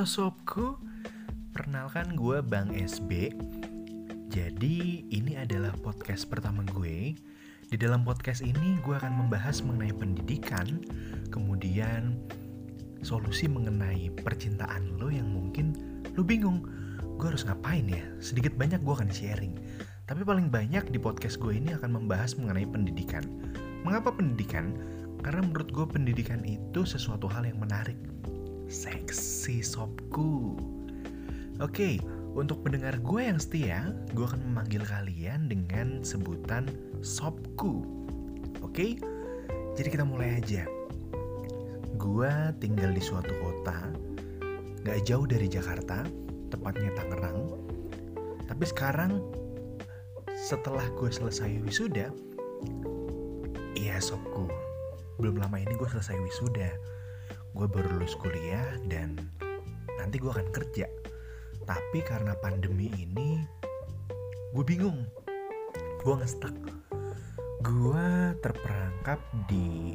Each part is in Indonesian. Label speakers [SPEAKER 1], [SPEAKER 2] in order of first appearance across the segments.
[SPEAKER 1] Halo sobku, perkenalkan gue Bang SB. Jadi ini adalah podcast pertama gue. Di dalam podcast ini gue akan membahas mengenai pendidikan, kemudian solusi mengenai percintaan lo yang mungkin lo bingung. Gue harus ngapain ya? Sedikit banyak gue akan sharing. Tapi paling banyak di podcast gue ini akan membahas mengenai pendidikan. Mengapa pendidikan? Karena menurut gue pendidikan itu sesuatu hal yang menarik seksi sobku. Oke, untuk pendengar gue yang setia, gue akan memanggil kalian dengan sebutan sobku. Oke, jadi kita mulai aja. Gue tinggal di suatu kota, gak jauh dari Jakarta, tepatnya Tangerang. Tapi sekarang, setelah gue selesai wisuda, iya sobku, belum lama ini gue selesai wisuda gue baru lulus kuliah dan nanti gue akan kerja. Tapi karena pandemi ini gue bingung. Gue ngestak gue terperangkap di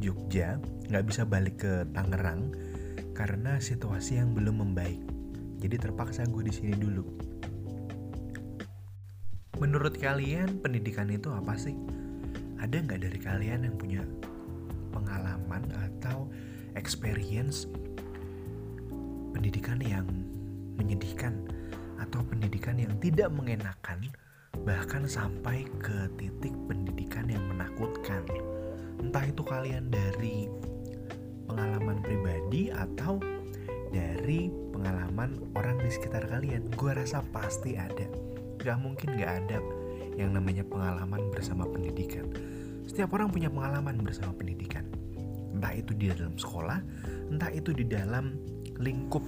[SPEAKER 1] Jogja nggak bisa balik ke Tangerang karena situasi yang belum membaik. Jadi terpaksa gue di sini dulu. Menurut kalian pendidikan itu apa sih? Ada nggak dari kalian yang punya pengalaman atau experience pendidikan yang menyedihkan atau pendidikan yang tidak mengenakan bahkan sampai ke titik pendidikan yang menakutkan. Entah itu kalian dari pengalaman pribadi atau dari pengalaman orang di sekitar kalian. Gue rasa pasti ada. Gak mungkin gak ada yang namanya pengalaman bersama pendidikan. Setiap orang punya pengalaman bersama pendidikan. Entah itu di dalam sekolah, entah itu di dalam lingkup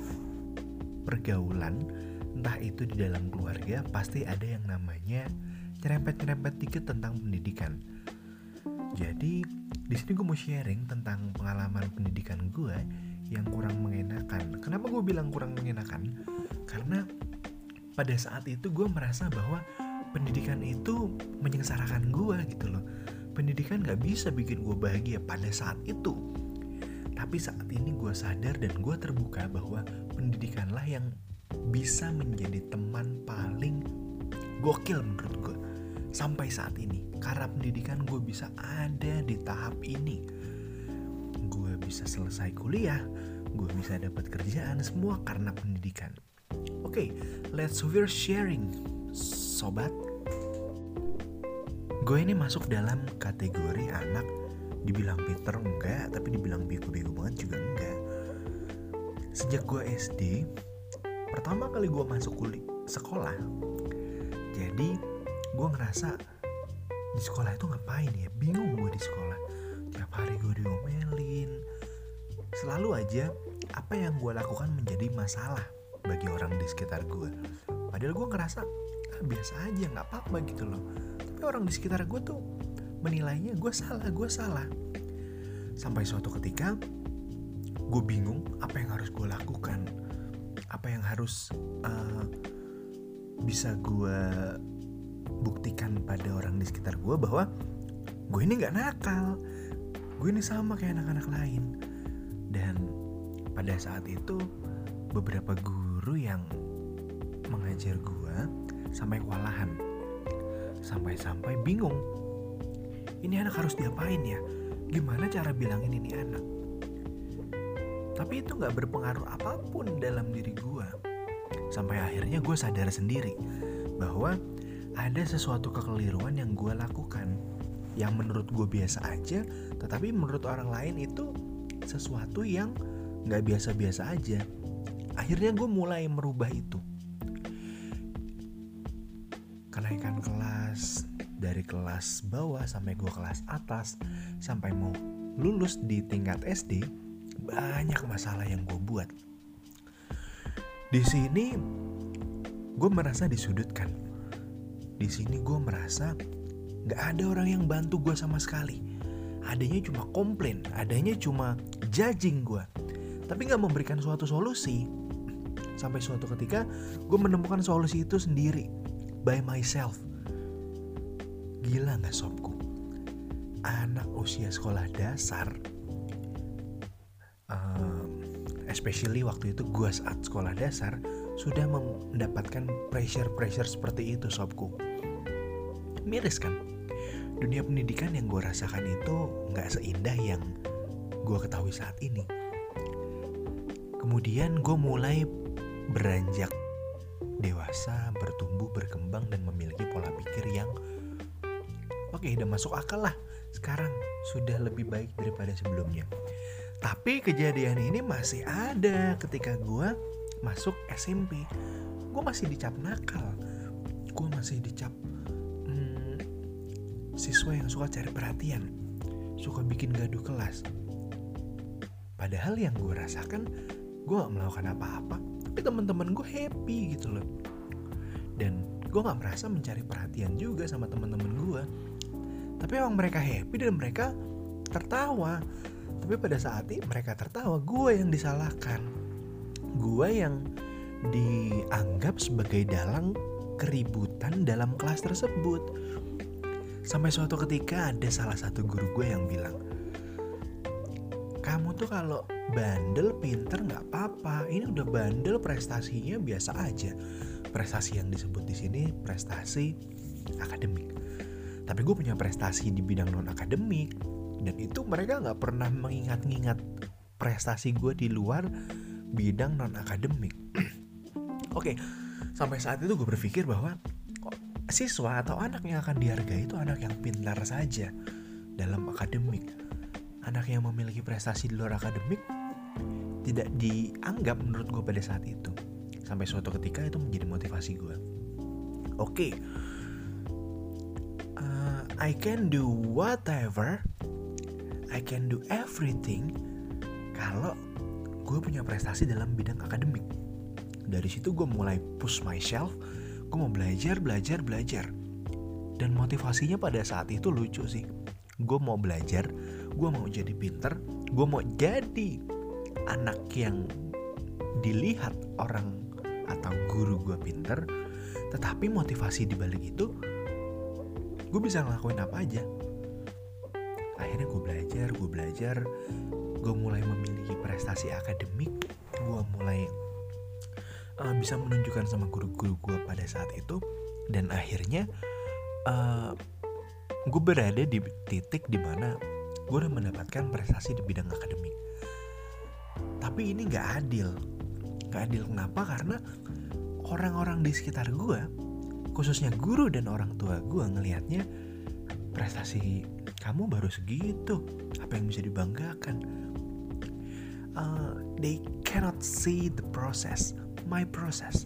[SPEAKER 1] pergaulan, entah itu di dalam keluarga, pasti ada yang namanya nyerempet-nyerempet dikit tentang pendidikan. Jadi, di sini gue mau sharing tentang pengalaman pendidikan gue yang kurang mengenakan. Kenapa gue bilang kurang mengenakan? Karena pada saat itu gue merasa bahwa pendidikan itu menyengsarakan gue gitu loh pendidikan gak bisa bikin gue bahagia pada saat itu. Tapi saat ini gue sadar dan gue terbuka bahwa pendidikanlah yang bisa menjadi teman paling gokil menurut gue sampai saat ini. Karena pendidikan gue bisa ada di tahap ini. Gue bisa selesai kuliah, gue bisa dapat kerjaan, semua karena pendidikan. Oke, okay, let's we're sharing, sobat gue ini masuk dalam kategori anak dibilang Peter enggak tapi dibilang bego-bego banget juga enggak. Sejak gue SD pertama kali gue masuk kuliah sekolah jadi gue ngerasa di sekolah itu ngapain ya? Bingung gue di sekolah. Tiap hari gue diomelin. Selalu aja apa yang gue lakukan menjadi masalah bagi orang di sekitar gue. Padahal gue ngerasa ah, biasa aja nggak apa-apa gitu loh tapi orang di sekitar gue tuh menilainya gue salah gue salah. Sampai suatu ketika gue bingung apa yang harus gue lakukan. Apa yang harus uh, bisa gue buktikan pada orang di sekitar gue bahwa gue ini nggak nakal. Gue ini sama kayak anak-anak lain. Dan pada saat itu beberapa guru yang mengajar gue sampai kewalahan Sampai-sampai bingung. Ini anak harus diapain ya? Gimana cara bilangin ini anak? Tapi itu gak berpengaruh apa pun dalam diri gue. Sampai akhirnya gue sadar sendiri bahwa ada sesuatu kekeliruan yang gue lakukan yang menurut gue biasa aja, tetapi menurut orang lain itu sesuatu yang gak biasa-biasa aja. Akhirnya gue mulai merubah itu kenaikan kelas dari kelas bawah sampai gue kelas atas sampai mau lulus di tingkat SD banyak masalah yang gue buat. Di sini gue merasa disudutkan. Di sini gue merasa nggak ada orang yang bantu gue sama sekali. Adanya cuma komplain adanya cuma judging gue tapi nggak memberikan suatu solusi. Sampai suatu ketika gue menemukan solusi itu sendiri by myself. Gila gak sobku? Anak usia sekolah dasar um, especially waktu itu gue saat sekolah dasar sudah mendapatkan pressure-pressure seperti itu sobku miris kan dunia pendidikan yang gue rasakan itu nggak seindah yang gue ketahui saat ini kemudian gue mulai beranjak dewasa bertumbuh berkembang dan memiliki pola pikir yang oke okay, udah masuk akal lah sekarang sudah lebih baik daripada sebelumnya tapi kejadian ini masih ada ketika gue masuk SMP. Gue masih dicap nakal. Gue masih dicap hmm, siswa yang suka cari perhatian. Suka bikin gaduh kelas. Padahal yang gue rasakan, gue gak melakukan apa-apa. Tapi teman-teman gue happy gitu loh. Dan gue gak merasa mencari perhatian juga sama teman-teman gue. Tapi emang mereka happy dan mereka tertawa tapi pada saat itu mereka tertawa, gue yang disalahkan. Gue yang dianggap sebagai dalang keributan dalam kelas tersebut. Sampai suatu ketika ada salah satu guru gue yang bilang, kamu tuh kalau bandel pinter nggak apa-apa. Ini udah bandel prestasinya biasa aja. Prestasi yang disebut di sini prestasi akademik. Tapi gue punya prestasi di bidang non akademik dan itu mereka nggak pernah mengingat-ingat prestasi gue di luar bidang non akademik oke okay, sampai saat itu gue berpikir bahwa siswa atau anak yang akan dihargai itu anak yang pintar saja dalam akademik anak yang memiliki prestasi di luar akademik tidak dianggap menurut gue pada saat itu sampai suatu ketika itu menjadi motivasi gue oke okay. uh, I can do whatever I can do everything kalau gue punya prestasi dalam bidang akademik. Dari situ gue mulai push myself, gue mau belajar, belajar, belajar. Dan motivasinya pada saat itu lucu sih. Gue mau belajar, gue mau jadi pinter, gue mau jadi anak yang dilihat orang atau guru gue pinter. Tetapi motivasi di balik itu, gue bisa ngelakuin apa aja akhirnya gue belajar gue belajar gue mulai memiliki prestasi akademik gue mulai uh, bisa menunjukkan sama guru-guru gue pada saat itu dan akhirnya uh, gue berada di titik di mana gue udah mendapatkan prestasi di bidang akademik. Tapi ini nggak adil. Nggak adil kenapa? Karena orang-orang di sekitar gue khususnya guru dan orang tua gue ngelihatnya prestasi kamu baru segitu. Apa yang bisa dibanggakan? Uh, they cannot see the process my process.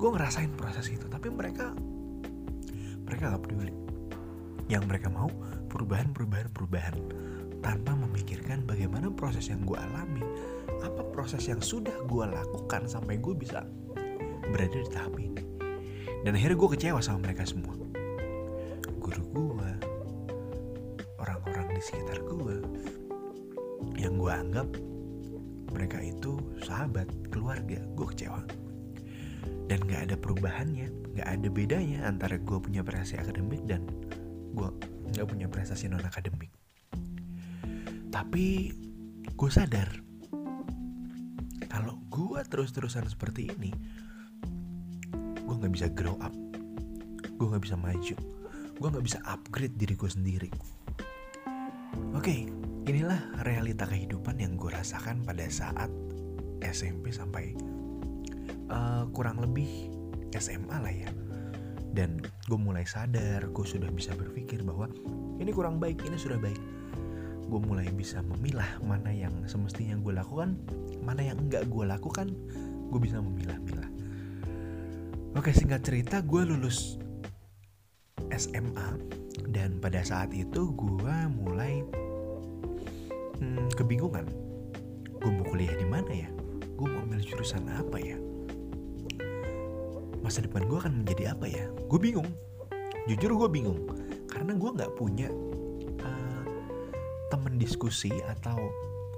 [SPEAKER 1] Gue ngerasain proses itu tapi mereka mereka gak peduli. Yang mereka mau perubahan perubahan perubahan. Tanpa memikirkan bagaimana proses yang gue alami apa proses yang sudah gue lakukan sampai gue bisa berada di tahap ini. Dan akhirnya gue kecewa sama mereka semua. Guru gue sekitar gue yang gue anggap mereka itu sahabat keluarga gue kecewa. Dan gak ada perubahannya gak ada bedanya antara gue punya prestasi akademik dan gue gak punya prestasi non akademik tapi gue sadar kalau gue terus-terusan seperti ini gue gak bisa grow up. Gue gak bisa maju. Gue gak bisa upgrade diri gue sendiri. Oke, inilah realita kehidupan yang gue rasakan pada saat SMP sampai uh, kurang lebih SMA lah ya. Dan gue mulai sadar, gue sudah bisa berpikir bahwa ini kurang baik, ini sudah baik. Gue mulai bisa memilah mana yang semestinya gue lakukan, mana yang enggak gue lakukan, gue bisa memilah-milah. Oke, singkat cerita, gue lulus SMA dan pada saat itu gue mulai hmm, kebingungan gue mau kuliah di mana ya gue mau ambil jurusan apa ya masa depan gue akan menjadi apa ya? Gue bingung. Jujur gue bingung. Karena gue nggak punya uh, temen diskusi atau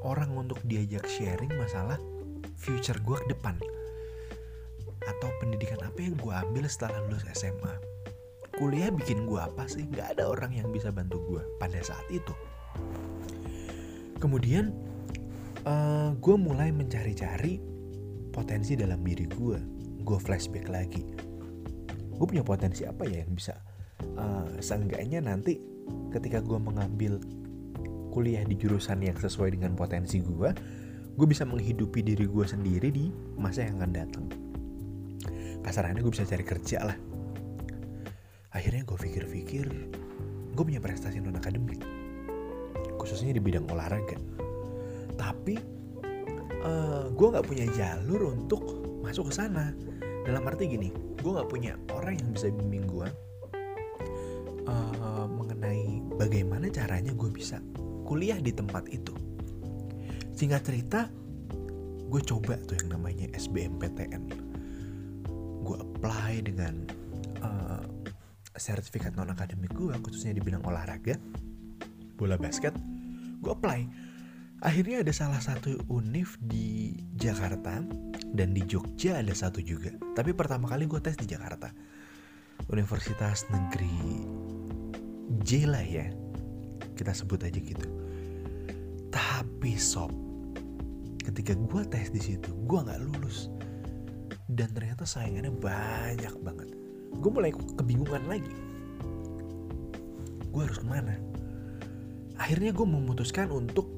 [SPEAKER 1] orang untuk diajak sharing masalah future gue ke depan. Atau pendidikan apa yang gue ambil setelah lulus SMA kuliah bikin gue apa sih? Gak ada orang yang bisa bantu gue pada saat itu. Kemudian uh, gue mulai mencari-cari potensi dalam diri gue gue flashback lagi. Gue punya potensi apa ya yang bisa uh, seenggaknya nanti ketika gue mengambil kuliah di jurusan yang sesuai dengan potensi gue gue bisa menghidupi diri gue sendiri di masa yang akan datang. Kasarannya gue bisa cari kerja lah. Akhirnya gue pikir-pikir gue punya prestasi non akademik khususnya di bidang olahraga. Tapi uh, eh, gue nggak punya jalur untuk masuk ke sana dalam arti gini gue nggak punya orang yang bisa bimbing gue uh, mengenai bagaimana caranya gue bisa kuliah di tempat itu. Singkat cerita gue coba tuh yang namanya SBMPTN gue apply dengan uh, sertifikat non akademik gue khususnya di bidang olahraga bola basket. Gue apply. Akhirnya ada salah satu univ di Jakarta dan di Jogja ada satu juga. Tapi pertama kali gue tes di Jakarta. Universitas Negeri J lah ya. Kita sebut aja gitu. Tapi sob ketika gue tes di situ gue nggak lulus. Dan ternyata saingannya banyak banget. Gue mulai kebingungan lagi. Gue harus ke mana? Akhirnya gue memutuskan untuk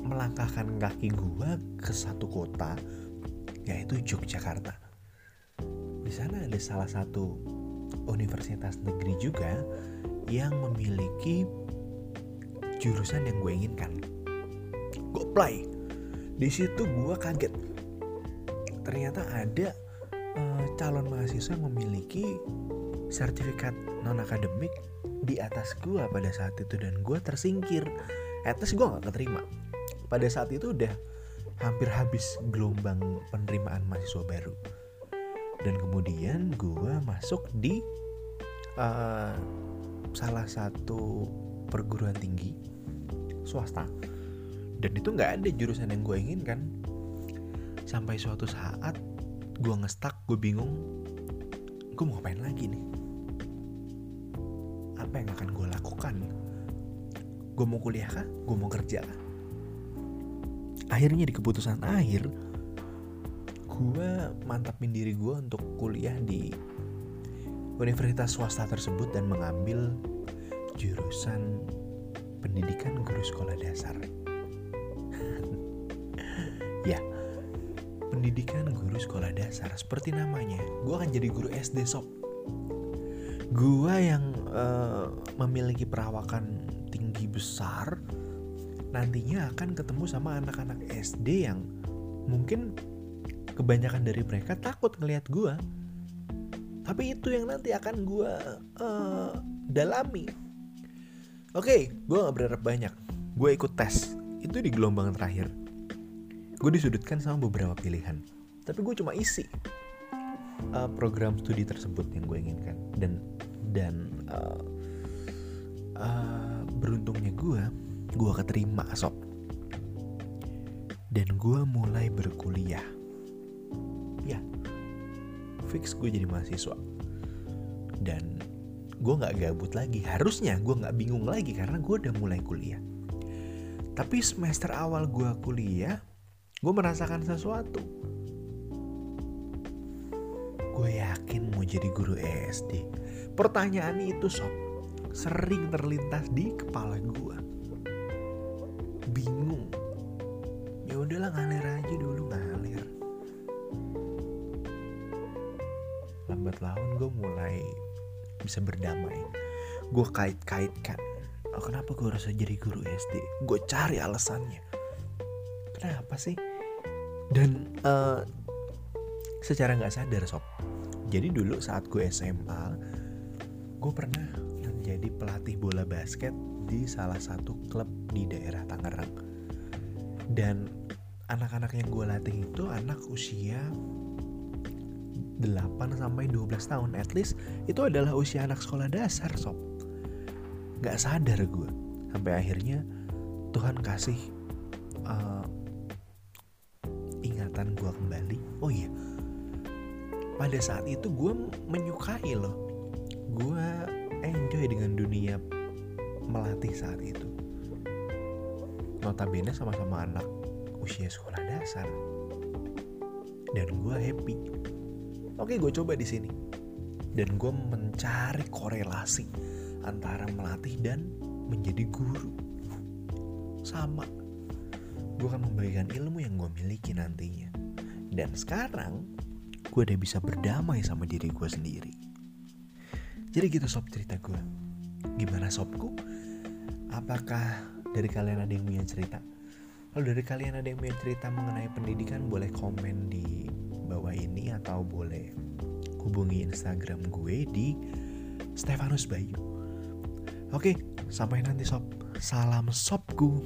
[SPEAKER 1] melangkahkan kaki gue ke satu kota yaitu Yogyakarta. Di sana ada salah satu universitas negeri juga yang memiliki jurusan yang gue inginkan. Gue apply di situ gue kaget. Ternyata ada uh, calon mahasiswa yang memiliki sertifikat non akademik di atas gue pada saat itu dan gue tersingkir. Atas gue gak keterima. Pada saat itu udah hampir habis gelombang penerimaan mahasiswa baru. Dan kemudian gue masuk di uh, salah satu perguruan tinggi swasta. Dan itu nggak ada jurusan yang gue inginkan. Sampai suatu saat gue ngestak gue bingung gue mau ngapain lagi nih? Apa yang akan gue lakukan? Gue mau kuliah kah? Gue mau kerja kah akhirnya di keputusan akhir. Gue mantapin diri gue untuk kuliah di universitas swasta tersebut dan mengambil jurusan pendidikan guru sekolah dasar. Ya pendidikan guru sekolah dasar seperti namanya. Gue akan jadi guru SD sob. Gue yang uh, memiliki perawakan tinggi besar nantinya akan ketemu sama anak-anak SD yang mungkin kebanyakan dari mereka takut ngelihat gue tapi itu yang nanti akan gue uh, dalami. Oke okay, gue gak berharap banyak. Gue ikut tes. Itu di gelombang terakhir. Gue disudutkan sama beberapa pilihan. Tapi gue cuma isi uh, program studi tersebut yang gue inginkan. Dan dan uh, uh, beruntungnya gue gue keterima sob. Dan gue mulai berkuliah. Ya fix gue jadi mahasiswa. Dan gue nggak gabut lagi. Harusnya gue nggak bingung lagi karena gue udah mulai kuliah. Tapi semester awal gue kuliah gue merasakan sesuatu. Gue yakin mau jadi guru SD pertanyaan itu sob sering terlintas di kepala gue bingung. Ya udahlah ngalir aja dulu ngalir. Lambat laun gue mulai bisa berdamai. Gue kait-kaitkan. Oh, kenapa gue harus jadi guru SD gue cari alasannya. Kenapa sih? Dan uh, secara nggak sadar sob. Jadi dulu saat gue SMA gue pernah menjadi pelatih bola basket di salah satu klub di daerah Tangerang. Dan anak-anak yang gue latih itu anak usia 8 sampai 12 tahun. At least itu adalah usia anak sekolah dasar sob. Gak sadar gue sampai akhirnya Tuhan kasih uh, ingatan gue kembali. Oh iya pada saat itu gue menyukai loh gue enjoy dengan dunia melatih saat itu. Notabene sama-sama anak usia sekolah dasar. Dan gue happy. Oke gue coba di sini. Dan gue mencari korelasi antara melatih dan menjadi guru. Sama. Gue akan membagikan ilmu yang gue miliki nantinya. Dan sekarang gue udah bisa berdamai sama diri gue sendiri jadi gitu sob cerita gue gimana sobku apakah dari kalian ada yang punya cerita kalau dari kalian ada yang punya cerita mengenai pendidikan boleh komen di bawah ini atau boleh hubungi Instagram gue di Stefanus Bayu. Oke, sampai nanti sob. Salam sobku.